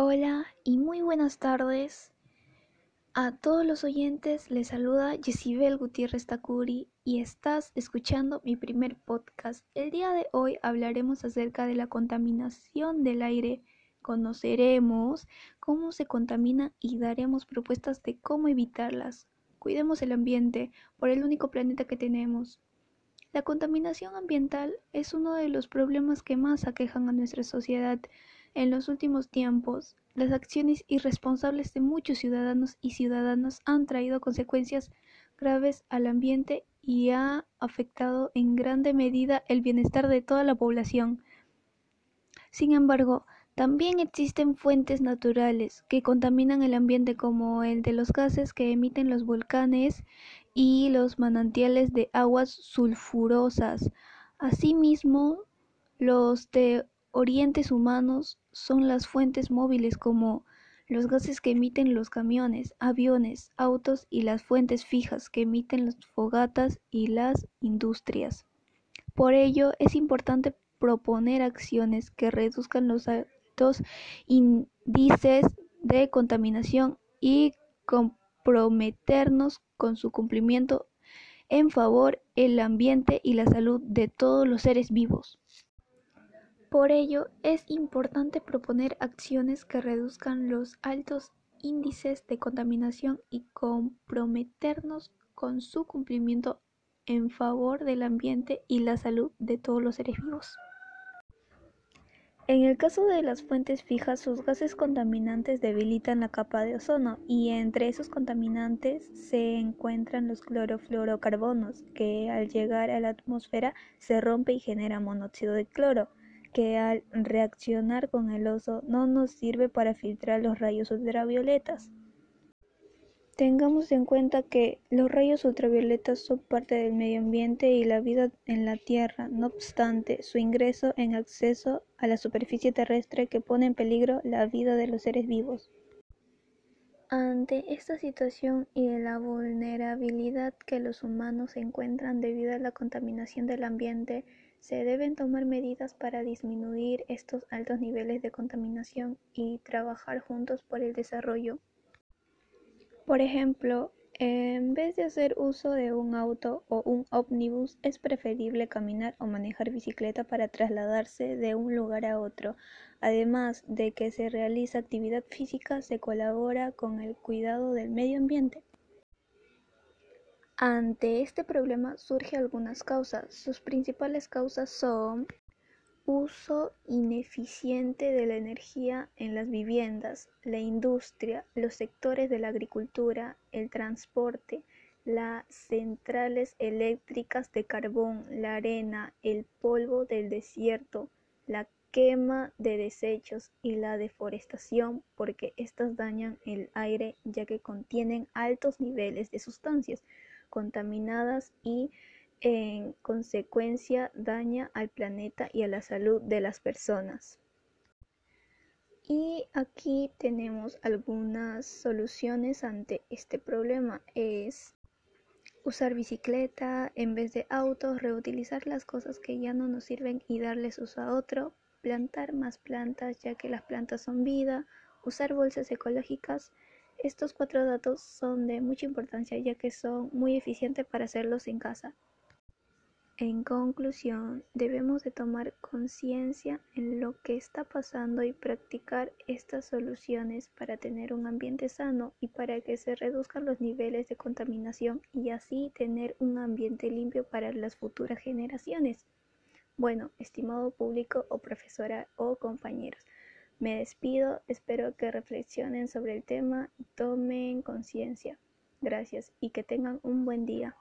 Hola y muy buenas tardes a todos los oyentes. Les saluda Yesibel Gutiérrez Takuri y estás escuchando mi primer podcast. El día de hoy hablaremos acerca de la contaminación del aire. Conoceremos cómo se contamina y daremos propuestas de cómo evitarlas. Cuidemos el ambiente por el único planeta que tenemos. La contaminación ambiental es uno de los problemas que más aquejan a nuestra sociedad en los últimos tiempos, las acciones irresponsables de muchos ciudadanos y ciudadanas han traído consecuencias graves al ambiente y ha afectado en grande medida el bienestar de toda la población. Sin embargo, también existen fuentes naturales que contaminan el ambiente como el de los gases que emiten los volcanes y los manantiales de aguas sulfurosas. Asimismo, los de orientes humanos son las fuentes móviles como los gases que emiten los camiones, aviones, autos y las fuentes fijas que emiten las fogatas y las industrias. Por ello, es importante proponer acciones que reduzcan los altos índices de contaminación y comprometernos con su cumplimiento en favor del ambiente y la salud de todos los seres vivos. Por ello, es importante proponer acciones que reduzcan los altos índices de contaminación y comprometernos con su cumplimiento en favor del ambiente y la salud de todos los seres vivos. En el caso de las fuentes fijas, sus gases contaminantes debilitan la capa de ozono y entre esos contaminantes se encuentran los clorofluorocarbonos, que al llegar a la atmósfera se rompe y genera monóxido de cloro que al reaccionar con el oso no nos sirve para filtrar los rayos ultravioletas. Tengamos en cuenta que los rayos ultravioletas son parte del medio ambiente y la vida en la Tierra, no obstante, su ingreso en acceso a la superficie terrestre que pone en peligro la vida de los seres vivos. Ante esta situación y la vulnerabilidad que los humanos encuentran debido a la contaminación del ambiente, se deben tomar medidas para disminuir estos altos niveles de contaminación y trabajar juntos por el desarrollo. Por ejemplo, en vez de hacer uso de un auto o un ómnibus, es preferible caminar o manejar bicicleta para trasladarse de un lugar a otro. Además de que se realiza actividad física, se colabora con el cuidado del medio ambiente. Ante este problema surgen algunas causas. Sus principales causas son uso ineficiente de la energía en las viviendas, la industria, los sectores de la agricultura, el transporte, las centrales eléctricas de carbón, la arena, el polvo del desierto, la quema de desechos y la deforestación porque éstas dañan el aire ya que contienen altos niveles de sustancias contaminadas y en consecuencia daña al planeta y a la salud de las personas. Y aquí tenemos algunas soluciones ante este problema. Es usar bicicleta en vez de autos, reutilizar las cosas que ya no nos sirven y darles uso a otro, plantar más plantas ya que las plantas son vida, usar bolsas ecológicas estos cuatro datos son de mucha importancia ya que son muy eficientes para hacerlos en casa. En conclusión, debemos de tomar conciencia en lo que está pasando y practicar estas soluciones para tener un ambiente sano y para que se reduzcan los niveles de contaminación y así tener un ambiente limpio para las futuras generaciones. Bueno, estimado público o profesora o compañeros, me despido, espero que reflexionen sobre el tema y tomen conciencia. Gracias y que tengan un buen día.